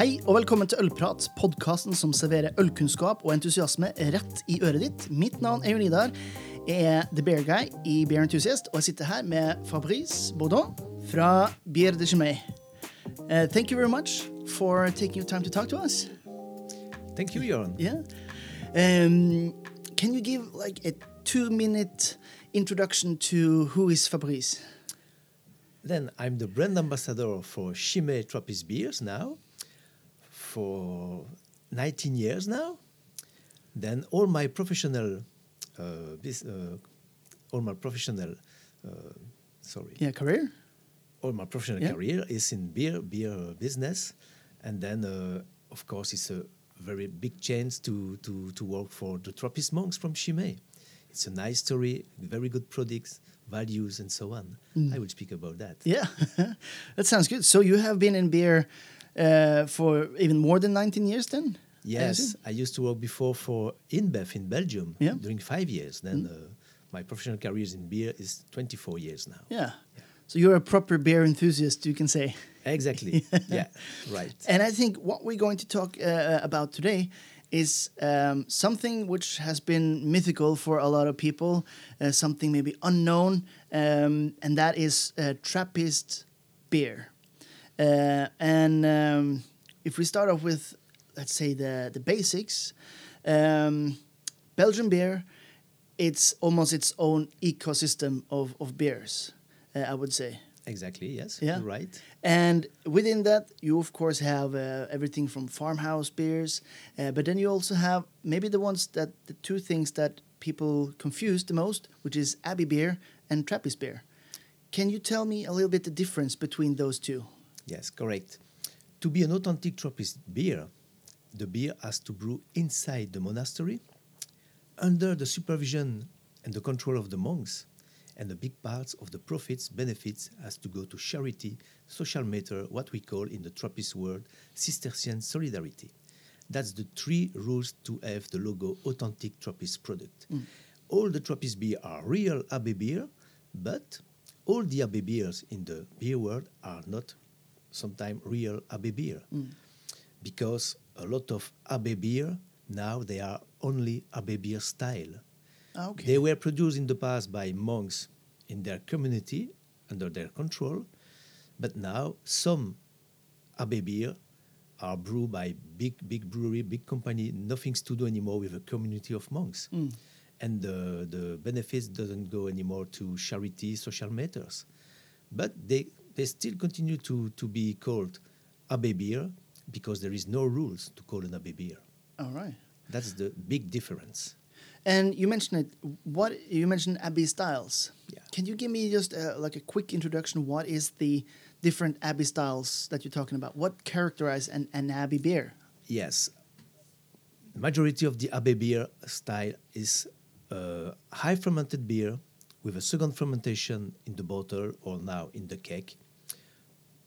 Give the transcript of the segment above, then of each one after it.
Hei og velkommen til Ølprat, podkasten som serverer ølkunnskap og entusiasme rett i øret ditt. Mitt navn er Jon Idar. Jeg er The Bear Guy i Beer Enthusiast, og jeg sitter her med Fabrice Baudon fra Bier de Chimay. Uh, thank you very much for taking your time to talk to us. Thank you, Jørn. Yeah. Um, can you give like a two minute introduction to who is Fabrice? Then I'm the brand ambassador for Chimay Trappist beers now for 19 years now. Then all my professional, uh, bus- uh, all my professional, uh, sorry, Yeah, career? all my professional Yeah. career is in beer, beer business, and then uh, of course it's a very big chance to to to work for the Trappist monks from Chimay. It's a nice story, very good products, values, and so on. I will speak about that. Yeah, that sounds good. So you have been in beer uh, for even more than 19 years then? Yes? I used to work before for InBev in Belgium Yeah. during five years. Then uh, my professional career in beer is 24 years now. Yeah. So you're a proper beer enthusiast, you can say. Exactly. yeah, right. And I think what we're going to talk uh, about today is um, something which has been mythical for a lot of people, uh, something maybe unknown, um, and that is uh, Trappist beer. Uh, and um, if we start off with, let's say, the, the basics, um, Belgian beer, it's almost its own ecosystem of, of beers, uh, I would say. Exactly. Yes. Yeah. Right. And within that, you of course have uh, everything from farmhouse beers, uh, but then you also have maybe the ones that the two things that people confuse the most, which is Abbey beer and Trappist beer. Can you tell me a little bit the difference between those two? Yes, correct. To be an authentic Trappist beer, the beer has to brew inside the monastery, under the supervision and the control of the monks, and a big part of the profits, benefits has to go to charity, social matter, what we call in the Trappist world Cistercian solidarity. That's the three rules to have the logo authentic Trappist product. Mm. All the Trappist beer are real Abbey beer, but all the Abbey beers in the beer world are not sometimes real Abbey beer. Because a lot of Abbey beer now they are only Abbey beer style. Ah, Okay. They were produced in the past by monks in their community under their control, but now some Abbey beer are brewed by big, big brewery, big company, nothing's to do anymore with a community of monks. And the, the benefits doesn't go anymore to charity, social matters. But they, they still continue to, to be called Abbey beer because there is no rules to call an Abbey beer. All right. That's the big difference. And you mentioned it. What you mentioned Abbey styles. Yeah. Can you give me just uh, like a quick introduction? What is the different Abbey styles that you're talking about? What characterize an, an Abbey beer? Yes. Majority of the Abbey beer style is uh, high fermented beer with a second fermentation in the bottle or now in the keg,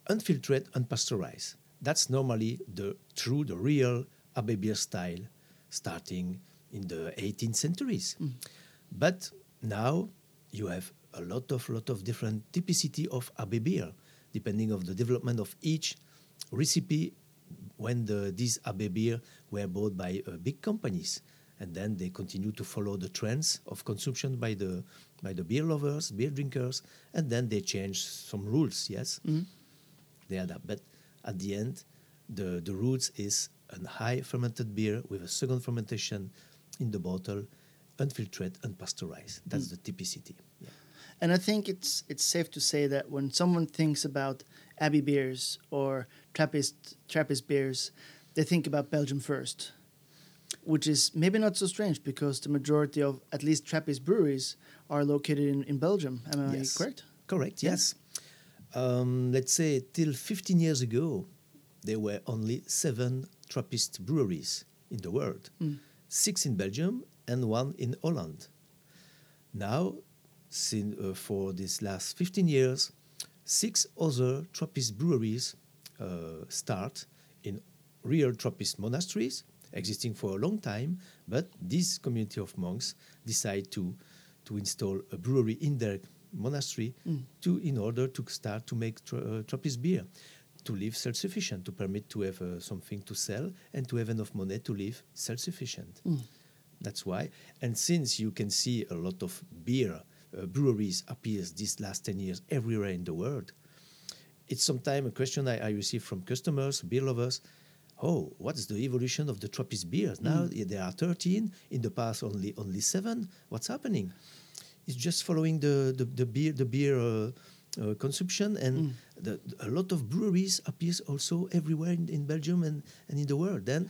unfiltered, unpasteurized. That's normally the true, the real Abbey beer style, starting in the 18th centuries. But now you have a lot of lot of different typicity of Abbey beer, depending of the development of each recipe when the, these Abbey beer were bought by uh, big companies. And then they continue to follow the trends of consumption by the, by the beer lovers, beer drinkers, and then they change some rules, yes? They adapt. But at the end, the, the roots is a high fermented beer with a second fermentation in the bottle, unfiltered, unpasteurized. That's hmm. the typicity. Yeah. And I think it's it's safe to say that when someone thinks about Abbey beers or Trappist Trappist beers, they think about Belgium first, which is maybe not so strange because the majority of at least Trappist breweries are located in, in Belgium. Am I Yes. correct? Correct, Yeah. yes. Um, let's say till 15 years ago, there were only seven Trappist breweries in the world six in Belgium and one in Holland. Now, sin, uh, for these last 15 years, six other Trappist breweries uh, start in real Trappist monasteries, existing for a long time, but this community of monks decide to, to install a brewery in their monastery to, in order to start to make tra- uh, Trappist beer. to live self-sufficient, to permit to have uh, something to sell and to have enough money to live self-sufficient. That's why. And since you can see a lot of beer uh, breweries appears these last 10 years everywhere in the world, it's sometimes a question I, I receive from customers, beer lovers. Oh, what's the evolution of the Trappist beers? Now there are 13, in the past only only seven. What's happening? It's just following the, the, the beer the beer uh, uh, consumption, and the, a lot of breweries appears also everywhere in, in Belgium and, and in the world. Then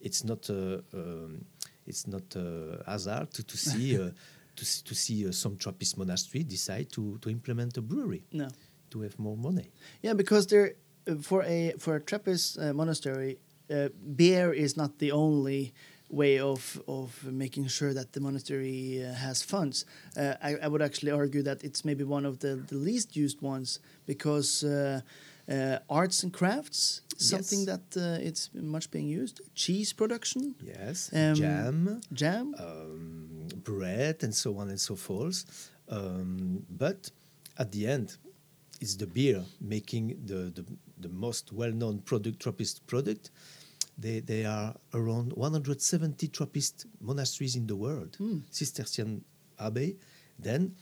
it's not uh, um, it's not uh, hazard to, to see uh, to see, to see uh, some Trappist monastery decide to, to implement a brewery No. to have more money. Yeah, because there uh, for a for a Trappist uh, monastery, uh, beer is not the only way of of making sure that the monastery uh, has funds. Uh, I, I would actually argue that it's maybe one of the, the least used ones because uh, uh, arts and crafts something Yes. that uh, it's much being used. Cheese production, Yes, Um, jam, jam. um, bread, and so on and so forth. Um, but at the end, it's the beer making the, the, the most well-known product, Trappist product. They, they are around 170 Trappist monasteries in the world, Cistercian abbey. Then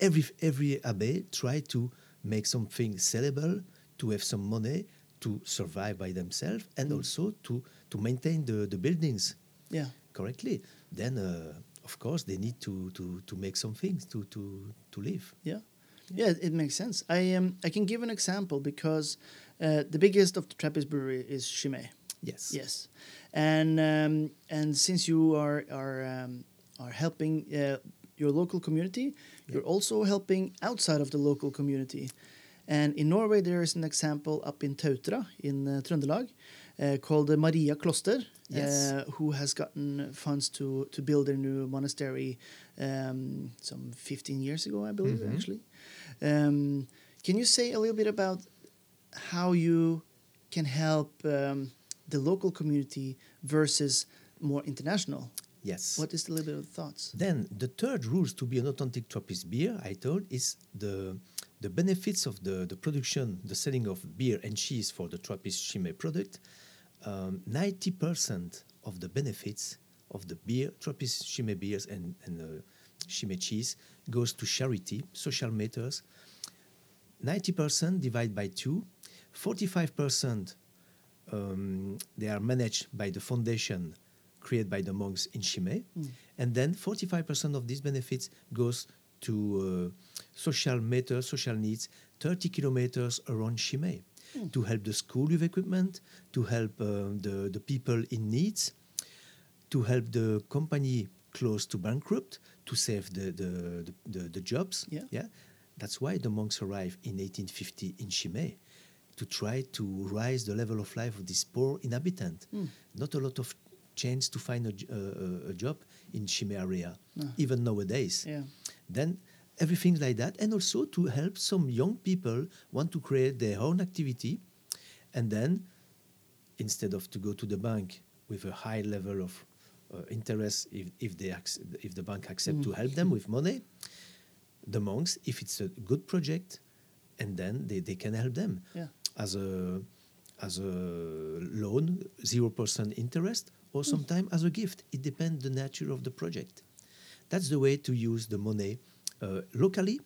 every every abbey try to make something sellable, to have some money, to survive by themselves, and also to to maintain the, the buildings Yeah. correctly. Then, uh, of course, they need to, to, to make some things to, to, to live. Yeah, yeah, it makes sense. I um I can give an example because uh, the biggest of the Trappist brewery is Chimay. Yes. Yes, and um, and since you are are um, are helping uh, your local community, you're also helping outside of the local community. And in Norway, there is an example up in Tautra in uh, Trøndelag uh, called the Maria Kloster, Yes. uh, who has gotten funds to to build their new monastery um, some 15 years ago, I believe, Mhm. actually. Um, can you say a little bit about how you can help um, the local community versus more international? Yes. What is the little bit of thoughts? Then the third rules to be an authentic Trappist beer, I told, is the the benefits of the, the production, the selling of beer and cheese for the Trappist Chimay product. Um, Ninety percent of the benefits of the beer, Trappist Chimay beers and and uh, Chimay cheese goes to charity, social matters. Ninety percent divided by two. Forty-five percent um, they are managed by the foundation created by the monks in Chimay, and then 45% of these benefits goes to uh, social matters, social needs, 30 kilometers around Chimay, to help the school with equipment, to help uh, the, the people in needs, to help the company close to bankrupt, to save the, the, the, the, the jobs. Yeah. yeah. That's why the monks arrived in 1850 in Chimay to try to rise the level of life of this poor inhabitant. Not a lot of chance to find a, j- uh, a- job in Chimay area, even nowadays. Yeah. Then everything like that, and also to help some young people want to create their own activity, and then instead of to go to the bank with a high level of uh, interest, if, if they ac- if the bank accept to help them with money, the monks, if it's a good project, and then they, they can help them Yeah. As a as a loan, zero percent interest, or sometimes as a gift. It depends the nature of the project. That's the way to use the money uh, locally,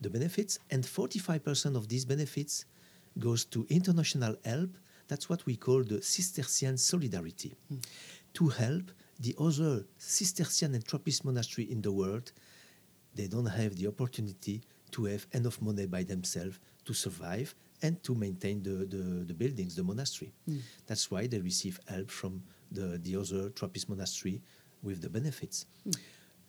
the benefits, and 45% of these benefits goes to international help. That's what we call the Cistercian solidarity, to help the other Cistercian and Trappist monastery in the world. They don't have the opportunity to have enough money by themselves to survive and to maintain the, the, the buildings, the monastery. That's why they receive help from the, the other Trappist monastery with the benefits.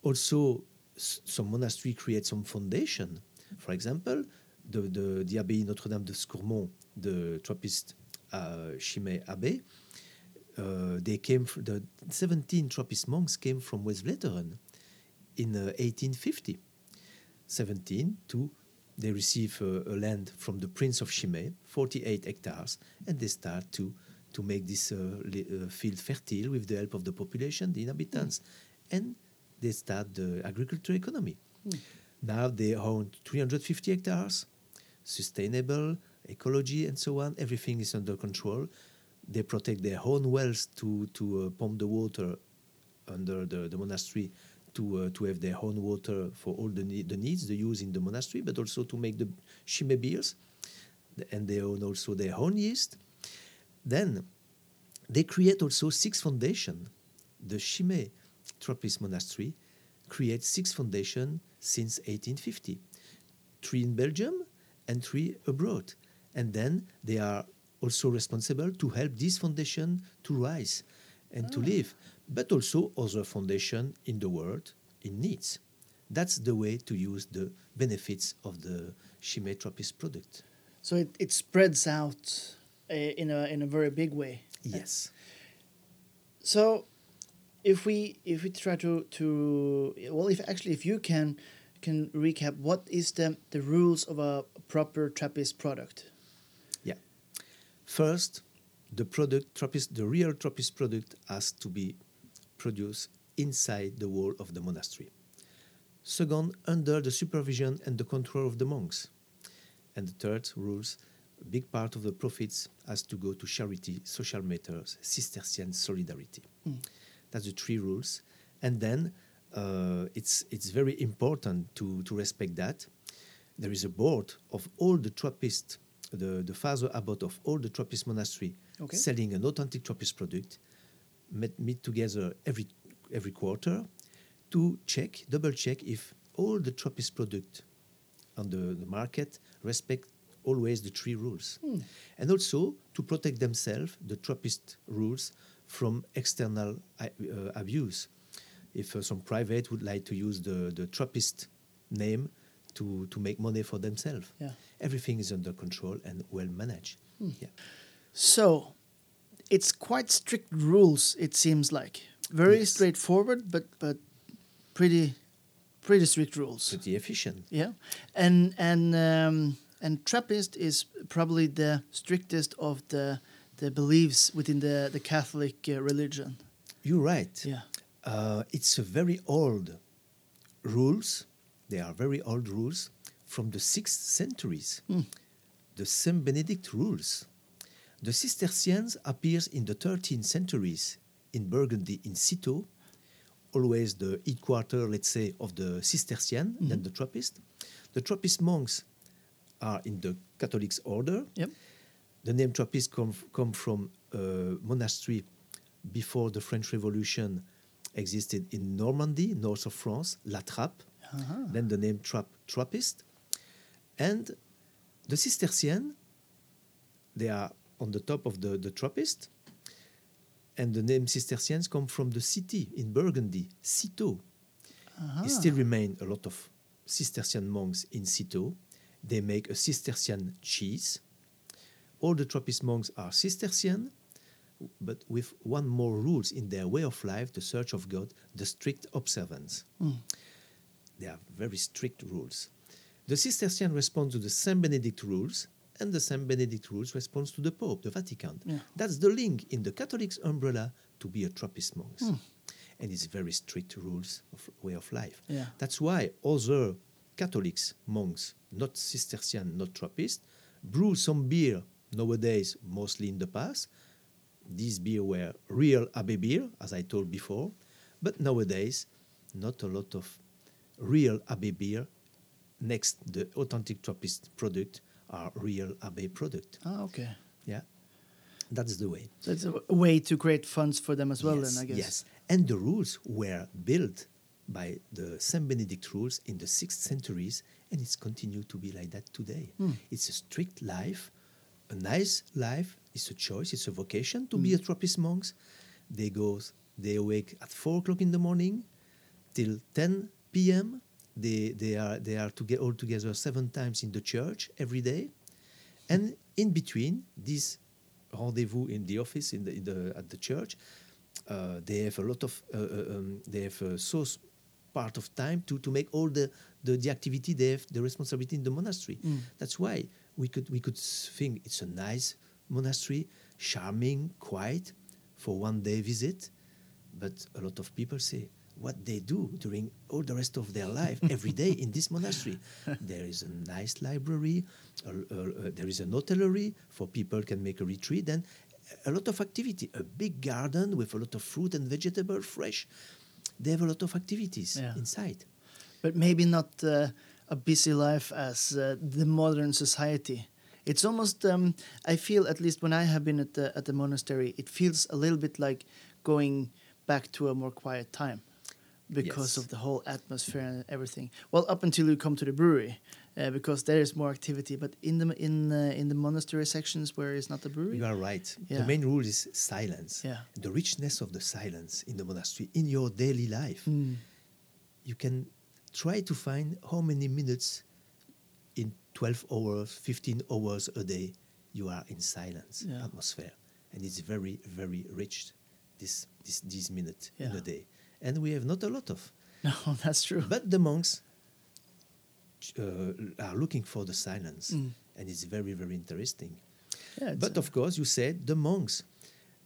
Also, s- some monastery create some foundation. For example, the, the, the Abbey Notre-Dame de Scourmont, the Trappist uh, Chimay Abbey, uh, they came the 17 Trappist monks came from West Vleteren in uh, 1850. 17 to they receive uh, a land from the Prince of Chimay, 48 hectares, and they start to to make this uh, uh, field fertile with the help of the population, the inhabitants, and they start the agriculture economy. Now they own 350 hectares, sustainable, ecology and so on. Everything is under control. They protect their own wells to to uh, pump the water under the, the monastery to uh, to have their own water for all the, ne- the needs, they use in the monastery, but also to make the Chimay beers, and they own also their own yeast. Then they create also six foundation. The Chimay Trappist Monastery creates six foundation since 1850, three in Belgium and three abroad, and then they are also responsible to help this foundation to rise and to live, but also other foundation in the world in needs. That's the way to use the benefits of the Chimay product. So it, it spreads out uh, in a in a very big way. Yes. So if we if we try to to well if actually if you can can recap what is the the rules of a proper Trappist product? Yeah. First, the product Trappist, the real Trappist product has to be produced inside the wall of the monastery. Second, under the supervision and the control of the monks. And the third rules, a big part of the profits has to go to charity, social matters, Cistercian solidarity. That's the three rules. And then uh, it's, it's very important to, to respect that. There is a board of all the Trappist, the, the father abbot of all the Trappist monastery Okay. selling an authentic Trappist product, met, meet together every, every quarter to check, double check if all the Trappist product on the, the market respect always the three rules. And also to protect themselves, the Trappist rules, from external uh, uh, abuse. If uh, some private would like to use the, the Trappist name to, to make money for themselves, Yeah. everything is under control and well managed. Yeah. So it's quite strict rules. It seems like very Yes. straightforward, but but pretty pretty strict rules. Pretty efficient. Yeah, and and um, and Trappist is probably the strictest of the the beliefs within the the Catholic uh, religion. You're right. Yeah. Uh, it's a very old rules. They are very old rules from the sixth centuries. The Saint Benedict rules. The Cistercians appears in the 13th centuries in Burgundy in Citeaux, always the headquarter, let's say, of the Cistercian, then mm-hmm. the Trappist. The Trappist monks are in the Catholic order. Yep. The name Trappist come, come from a monastery before the French Revolution existed in Normandy, north of France, La Trappe. Uh-huh. Then the name Trapp, Trappist. And the Cistercian, they are on the top of the, the Trappist. And the name Cistercians come from the city in Burgundy, Citeaux. There ah. still remain a lot of Cistercian monks in Citeaux. They make a Cistercian cheese. All the Trappist monks are Cistercian, but with one more rules in their way of life, the search of God, the strict observance. Hmm. They have very strict rules. The Cistercian responds to the Saint Benedict rules, and the Saint Benedict rules responds to the Pope, the Vatican. Yeah. That's the link in the Catholics' umbrella to be a Trappist monk. Hmm. And it's very strict rules of way of life. Yeah. That's why other Catholics, monks, not Cistercian, not Trappist, brew some beer nowadays, mostly in the past. These beer were real Abbey beer, as I told before, but nowadays, not a lot of real Abbey beer. Next, the authentic Trappist product are real Abbey product. Ah, okay. Yeah, that's the way. So it's a way to create funds for them as well. yes, then I guess. Yes, and the rules were built by the Saint Benedict rules in the sixth centuries, and it's continued to be like that today. It's a strict life, a nice life. It's a choice. It's a vocation to be a Trappist monks. They go, they awake at four o'clock in the morning till ten p.m. They they are they are to get all together seven times in the church every day, and in between this rendezvous in the office in the, in the at the church, uh, they have a lot of uh, uh, um, they have a so s- part of time to, to make all the, the the activity they have the responsibility in the monastery. That's why we could we could think it's a nice monastery, charming, quiet, for one day visit. But a lot of people say, what they do during all the rest of their life every day in this monastery. There is a nice library, uh, uh, there is an hotellery for people can make a retreat, and a lot of activity. A big garden with a lot of fruit and vegetable fresh. They have a lot of activities Yeah. inside. but maybe not uh, a busy life as uh, the modern society. It's almost um, I feel at least when I have been at the at the monastery, it feels a little bit like going back to a more quiet time because Yes. of the whole atmosphere and everything. Well, up until you come to the brewery, uh, because there is more activity. But in the in uh, in the monastery sections where it's not the brewery, You are right. Yeah. The main rule is silence. Yeah. The richness of the silence in the monastery, in your daily life. Mm. You can try to find how many minutes in 12 hours, 15 hours a day you are in silence Yeah. atmosphere. And it's very, very rich, this, this, this minute in Yeah. a day. And we have not a lot of. no, that's true. But the monks uh, are looking for the silence. Mm. And it's very, very interesting. yeah, But of course, you said the monks.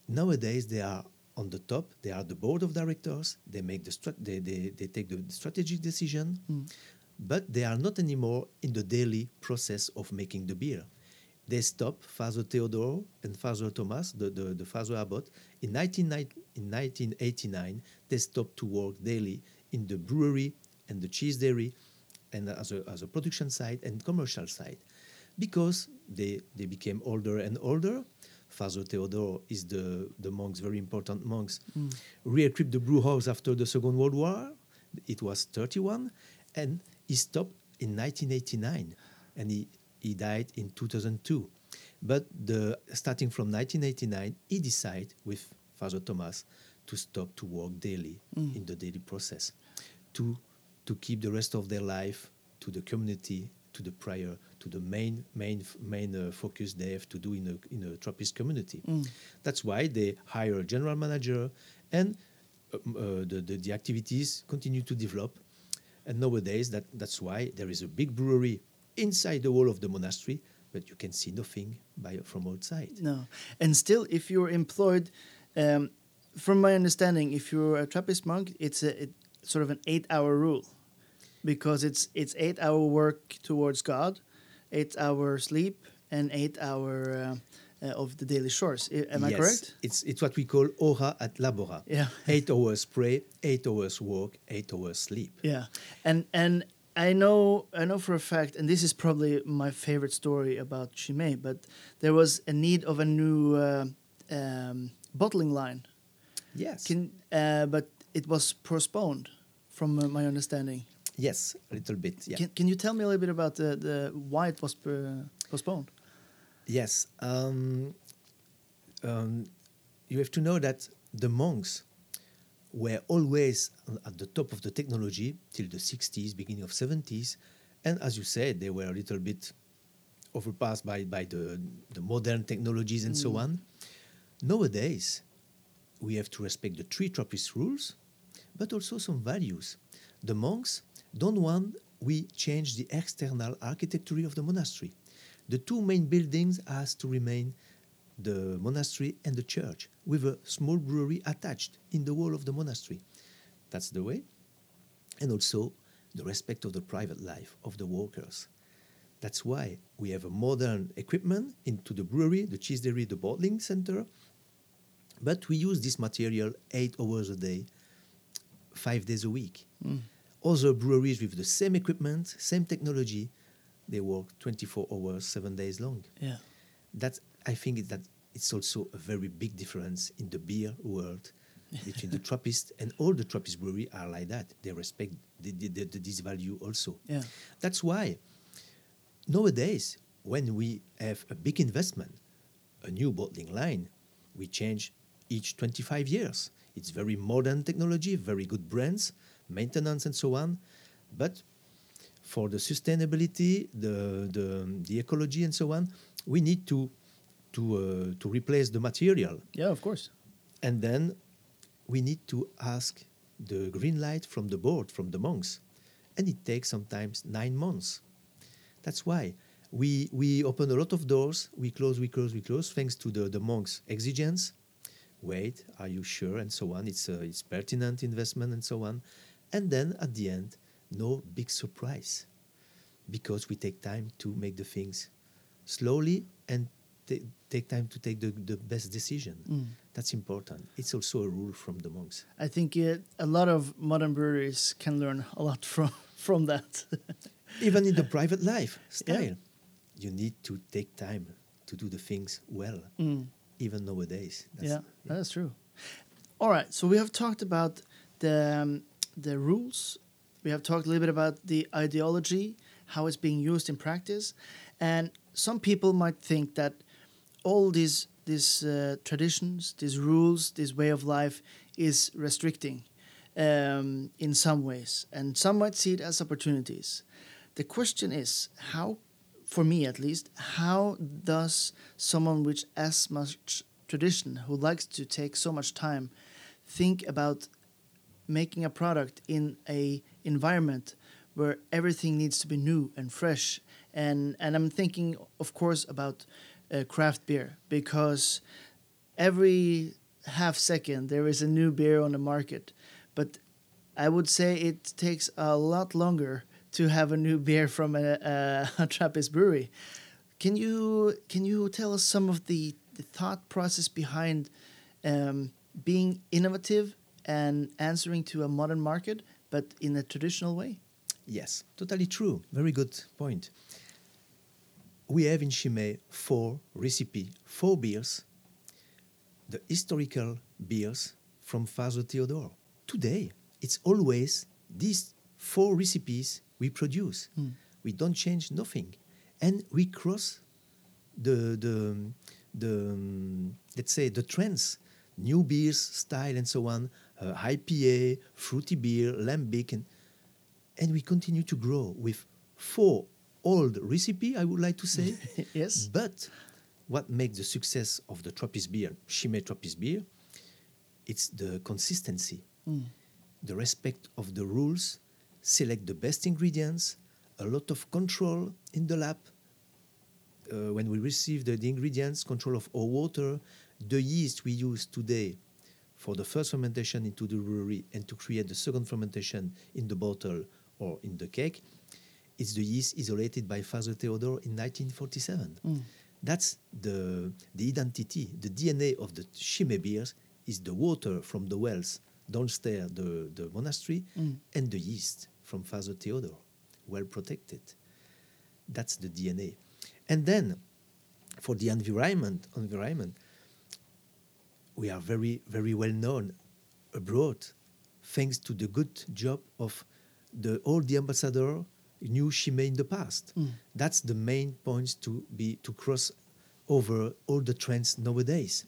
Nowadays, they are on the top. They are the board of directors. They make the strat- they, they, they take the strategic decision, Mm. but they are not anymore in the daily process of making the beer. They stopped Father Theodore and Father Thomas, the, the, the Father Abbot, in, 19, in 1989. They stopped to work daily in the brewery and the cheese dairy and as a, as a production site and commercial site because they, they became older and older. Father Theodore is the, the monks, very important monks, mm. re-equipped the brew house after the Second World War. It was 31, and he stopped in 1989, and he, he died in 2002. But the, starting from 1989, he decided with Father Thomas to stop to work daily in the daily process, to, to keep the rest of their life to the community, to the prayer, to the main main main uh, focus they have to do in a in a Trappist community. That's why they hire a general manager, and uh, uh, the, the the activities continue to develop. And nowadays, that that's why there is a big brewery inside the wall of the monastery, but you can see nothing by from outside. No, and still, if you're employed, um, from my understanding, if you're a Trappist monk, it's a it, sort of an eight-hour rule, because it's it's eight-hour work towards God, eight-hour sleep, and eight-hour uh, uh, of the daily chores. I- Am I Yes, correct? It's it's what we call ora et labora. Yeah. Eight hours pray, eight hours work, eight hours sleep. Yeah, and and I know I know for a fact, and this is probably my favorite story about Chimay, but there was a need of a new uh, um, bottling line. Yes. Can uh, but it was postponed, from uh, my understanding. yes, a little bit. Yeah. Can Can you tell me a little bit about the, the why it was uh, postponed? Yes. Um, um, you have to know that the monks were always at the top of the technology till the 60s, beginning of 70s. And as you said, they were a little bit overpassed by, by the, the modern technologies and so mm. on. Nowadays, we have to respect the three Trappist rules, but also some values. The monks don't want we change the external architecture of the monastery. The two main buildings has to remain the monastery and the church, with a small brewery attached in the wall of the monastery. That's the way. And also the respect of the private life of the workers. That's why we have a modern equipment into the brewery, the cheese dairy, the bottling center. But we use this material eight hours a day, five days a week. Mm. Other breweries with the same equipment, same technology, they work 24 hours, seven days long. Yeah, That's I think that it's also a very big difference in the beer world between the Trappist and all the Trappist breweries are like that. They respect the, the, the, the- this value also. yeah, That's why nowadays, when we have a big investment, a new bottling line, we change each 25 years. It's very modern technology, very good brands, maintenance, and so on. But for the sustainability, the, the, the ecology, and so on, we need to, to, uh, to replace the material. yeah. Of course. And then we need to ask the green light from the board, from the monks. And it takes sometimes nine months. That's why we, we open a lot of doors, we close, we close, we close, thanks to the, the monks' exigence. wait, are you sure, and so on. It's a, it's pertinent investment and so on, and then at the end, no big surprise, because we take time to make the things slowly and ta- take time to take the, the best decision. Mm. That's important. It's also a rule from the monks. I think uh, a lot of modern breweries can learn a lot from from that. Even in the private life Yeah. style, you need to take time to do the things well. Mm. Even nowadays. That's- yeah, that's true. All right, so we have talked about the um, the rules. We have talked a little bit about the ideology, how it's being used in practice, and some people might think that all these these uh, traditions, these rules, this way of life is restricting um, in some ways, and some might see it as opportunities. The question is how, for me at least, how does someone with as much tradition who likes to take so much time think about making a product in a environment where everything needs to be new and fresh and and I'm thinking of course about uh, craft beer because every half second there is a new beer on the market but I would say it takes a lot longer to have a new beer from a, a, a Trappist brewery. Can you can you tell us some of the, the thought process behind um, being innovative and answering to a modern market, but in a traditional way? Yes, totally true. Very good point. We have in Chimay four recipe, four beers, the historical beers from Father Theodore. Today, it's always these four recipes we produce. We don't change nothing, and we cross the the the um, let's say the trends, new beers style and so on, uh, IPA, fruity beer, lambic, and and we continue to grow with four old recipe. I would like to say, Yes. But what makes the success of the Trappist beer, Chimay Trappist beer, it's the consistency, the respect of the rules, select the best ingredients, a lot of control in the lab. Uh, when we receive the, the ingredients, control of our water, the yeast we use today for the first fermentation into the brewery and to create the second fermentation in the bottle or in the keg, it's the yeast isolated by Father Theodore in 1947. Mm. That's the, the identity, the DNA of the Chimay beers is the water from the wells downstairs the, the monastery mm. and the yeast from Father Theodore, well protected. That's the DNA. And then for the environment, environment, we are very, very well known abroad, thanks to the good job of the all the ambassador knew Chimay in the past. Hmm. That's the main points to be to cross over all the trends nowadays.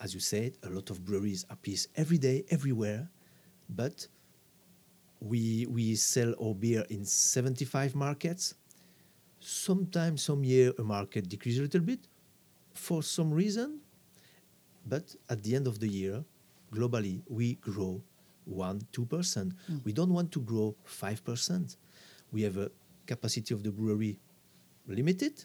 As you said, a lot of breweries appear every day, everywhere, but we we sell our beer in 75 markets. Sometimes, some year, a market decreases a little bit for some reason, but at the end of the year, globally, we grow 1 2%. Hmm. We don't want to grow 5%. We have a capacity of the brewery limited.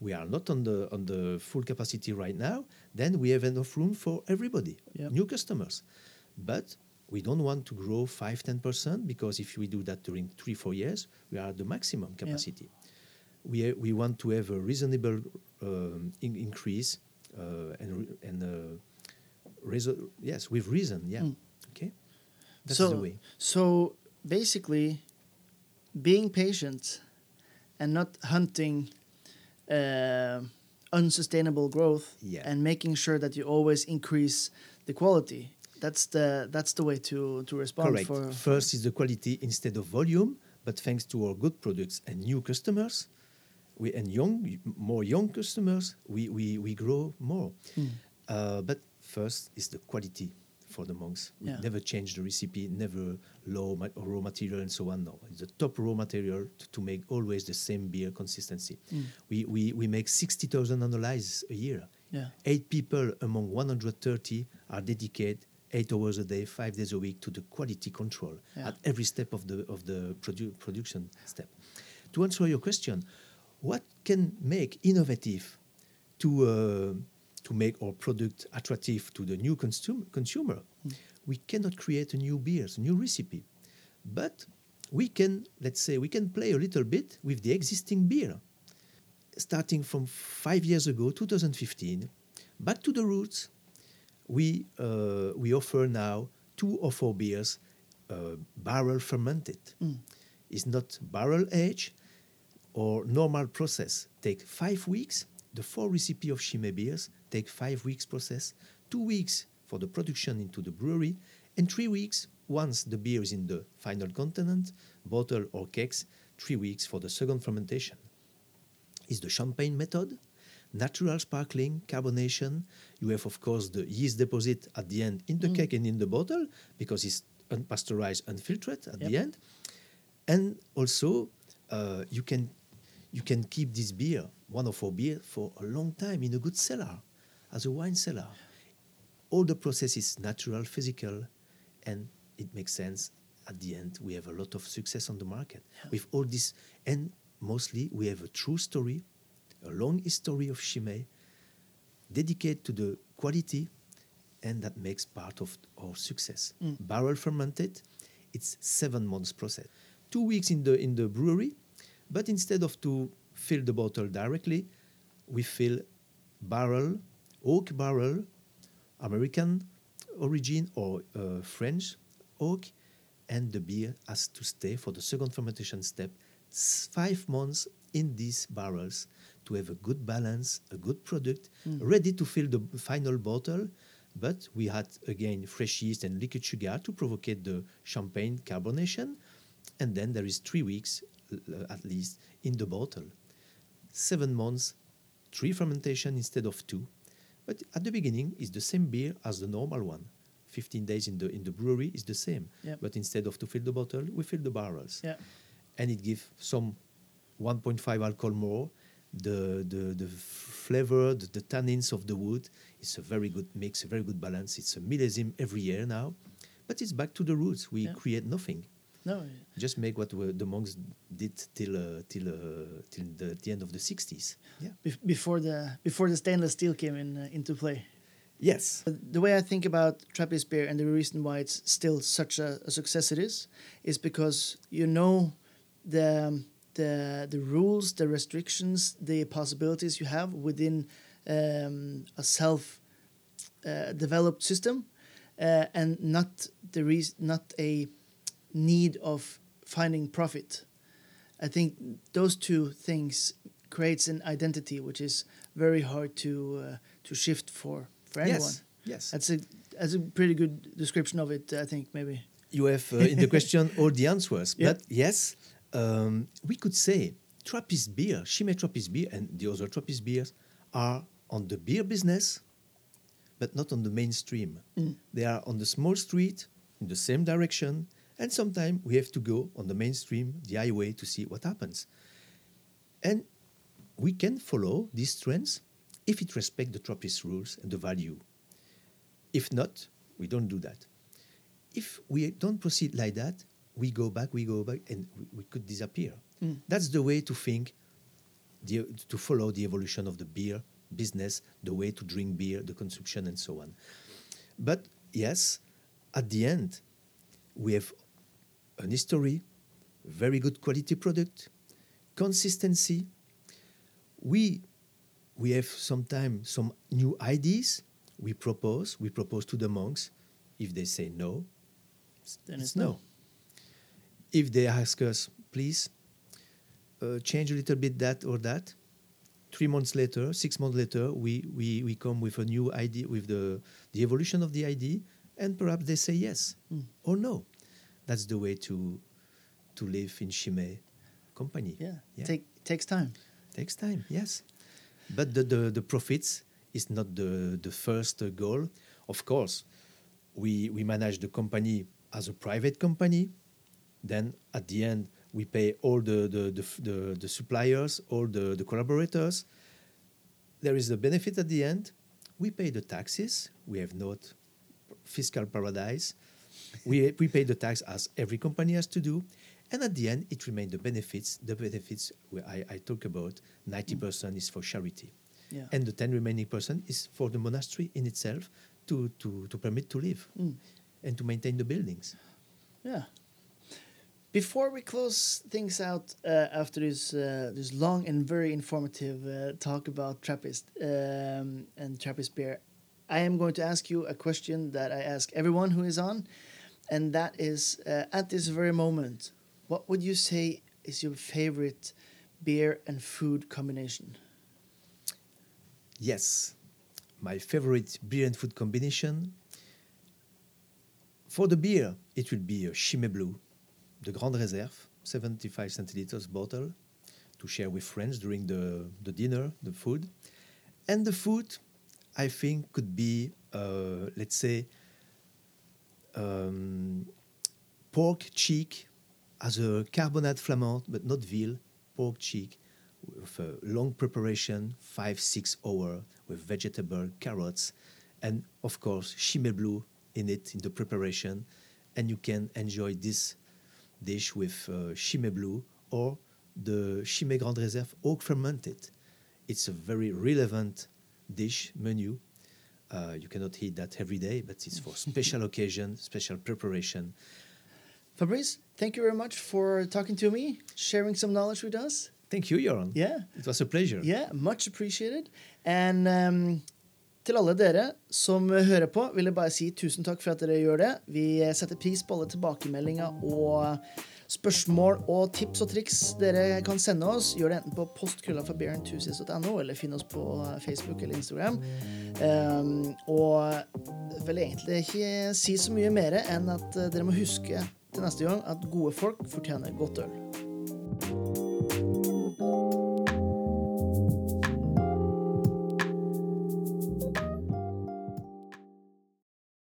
We are not on the on the full capacity right now. Then we have enough room for everybody, Yep. new customers. But we don't want to grow 5 10% because if we do that during 3 4 years, we are at the maximum capacity. We, we want to have a reasonable um, in- increase uh, and, and uh, reason, yes, with reason, yeah. Okay? That's so, the way. So basically, being patient and not hunting uh, unsustainable growth Yeah. and making sure that you always increase the quality. That's the that's the way to to respond Correct. for First is the quality instead of volume, but thanks to our good products and new customers, we and young, more young customers, we, we, we grow more. Hmm. Uh, but first is the quality for the monks. We Yeah. never change the recipe, never low ma- raw material and so on. No, it's the top raw material to, to make always the same beer consistency. Hmm. We, we, we make 60,000 analyses a year. Yeah. Eight people among 130 are dedicated eight hours a day, five days a week to the quality control Yeah. at every step of the of the produ- production step. To answer your question, what can make innovative to uh, to make our product attractive to the new consum- consumer, we cannot create a new beers, a new recipe. But we can, let's say, we can play a little bit with the existing beer. Starting from five years ago, 2015, back to the roots, we, uh, we offer now two or four beers uh, barrel fermented. It's not barrel age or normal process. Take five weeks. The four recipe of Chimay beers take five weeks process, two weeks for the production into the brewery, and three weeks once the beer is in the final continent, bottle or kegs, three weeks for the second fermentation is the champagne method. Natural sparkling, carbonation. You have, of course, the yeast deposit at the end in the keg and in the bottle because it's unpasteurized, unfiltered at the end. And also, uh, you can you can keep this beer, one of our beer, for a long time in a good cellar, as a wine cellar. All the process is natural, physical, and it makes sense. At the end, we have a lot of success on the market with all this, and mostly we have a true story, a long history of Chimay, dedicated to the quality, and that makes part of our success. Mm. Barrel fermented, it's seven months process, two weeks in the in the brewery, but instead of to fill the bottle directly, we fill barrel, oak barrel, American origin or uh, French oak, and the beer has to stay for the second fermentation step five months in these barrels to have a good balance, a good product, ready to fill the final bottle. But we had again fresh yeast and liquid sugar to provocate the champagne carbonation, and then there is three weeks l- at least in the bottle. Seven months, three fermentation instead of two. But at the beginning, it's the same beer as the normal one. 15 days in the in the brewery is the same. Yep. But instead of to fill the bottle, we fill the barrels. Yeah. And it gives some 1.5 alcohol more. The, the, the flavor, the, the tannins of the wood. It's a very good mix, a very good balance. It's a millésime every year now. But it's back to the roots. We Yeah. create nothing. No. Just make what the monks did till uh, till uh, till the, the end of the 60s. Yeah. Bef- before the before the stainless steel came in uh, into play. Yes. The way I think about Trappist beer and the reason why it's still such a, a success it is, is because you know the the the rules, the restrictions, the possibilities you have within um, a self uh, developed system, uh, and not the reas not a need of finding profit. I think those two things creates an identity which is very hard to uh, to shift for for anyone. Yes. Yes. That's a that's a pretty good description of it. I think maybe. you have uh, in the question all the answers. Yeah. But yes, um, we could say Trappist beer, Chimay Trappist beer, and the other Trappist beers are on the beer business, but not on the mainstream. They are on the small street in the same direction, and sometimes we have to go on the mainstream, the highway, to see what happens. And we can follow these trends if it respects the Trappist rules and the value. If not, we don't do that if we don't proceed like that, we go back, we go back, and we, we could disappear. Hmm. That's the way to think, the, to follow the evolution of the beer business, the way to drink beer, the consumption, and so on. But yes, at the end, we have an history, very good quality product, consistency. We we have sometimes some new ideas. We propose. We propose to the monks. If they say no, Then it's no. no. If they ask us, please uh, change a little bit that or that, three months later, six months later, we, we, we come with a new idea, with the, the evolution of the idea, and perhaps they say yes or no. That's the way to, to live in Chimay company. Yeah. Yeah. Take takes time. Takes time, yes. But the, the, the profits is not the, the first goal. Of course, we, we manage the company as a private company. Then at the end, we pay all the, the, the, the, the suppliers, all the, the collaborators. There is a benefit at the end. We pay the taxes. We have not fiscal paradise. We, we pay the tax as every company has to do. And at the end, it remains the benefits. The benefits I, I talk about, 90% is for charity. Yeah. and the 10 remaining percent is for the monastery in itself to, to, to permit to live Mm. and to maintain the buildings. Yeah. Before we close things out uh, after this uh, this long and very informative uh, talk about Trappist um, and Trappist beer, I am going to ask you a question that I ask everyone who is on, and that is uh, at this very moment, what would you say is your favorite beer and food combination? Yes, my favorite beer and food combination. For the beer, it will be a Chimay Blue, the Grande Réserve, 75 centiliters bottle, to share with friends during the, the dinner, the food. And the food, I think, could be, uh, let's say, um, pork cheek as a carbonade flamand, but not veal, pork cheek with a long preparation, five, six hour with vegetable, carrots, and of course, Chimay Blue in it in the preparation. And you can enjoy this dish with uh, Chimay Blue or the Chimay Grande Réserve oak fermented. It's a very relevant dish menu. Uh, you cannot eat that every day, but it's for special occasion, special preparation. Fabrice, thank you very much for talking to me, sharing some knowledge with us. Thank you, Joran. Yeah. It was a pleasure. Yeah, much appreciated. And um, til alle dere som hører på, vil jeg bare si tusen takk for at dere gjør det. Vi setter pris på alle tilbakemeldinger og spørsmål og tips og triks dere kan sende oss. Gjør det enten på postkrøllafabierenthusiast.no, eller finn oss på Facebook eller Instagram. Um, og vel egentlig ikke si så mye mer enn at eh, dere må huske til neste gang at gode folk fortjener godt øl.